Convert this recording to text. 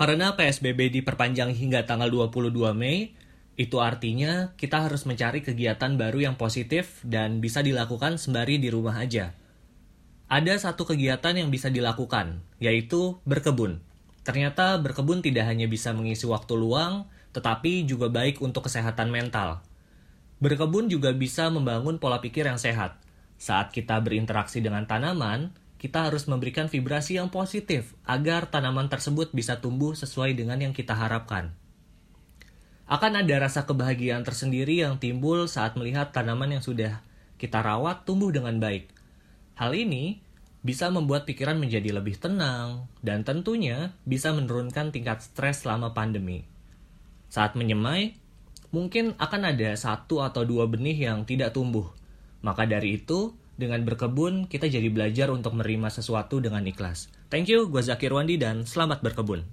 Karena PSBB diperpanjang hingga tanggal 22 Mei, itu artinya kita harus mencari kegiatan baru yang positif dan bisa dilakukan sembari di rumah aja. Ada satu kegiatan yang bisa dilakukan, yaitu berkebun. Ternyata berkebun tidak hanya bisa mengisi waktu luang, tetapi juga baik untuk kesehatan mental. Berkebun juga bisa membangun pola pikir yang sehat. Saat kita berinteraksi dengan tanaman, kita harus memberikan vibrasi yang positif agar tanaman tersebut bisa tumbuh sesuai dengan yang kita harapkan akan ada rasa kebahagiaan tersendiri yang timbul saat melihat tanaman yang sudah kita rawat tumbuh dengan baik. Hal ini bisa membuat pikiran menjadi lebih tenang dan tentunya bisa menurunkan tingkat stres selama pandemi. Saat menyemai, mungkin akan ada satu atau dua benih yang tidak tumbuh. Maka dari itu, dengan berkebun, kita jadi belajar untuk menerima sesuatu dengan ikhlas. Thank you, gue Zakir Wandi dan selamat berkebun.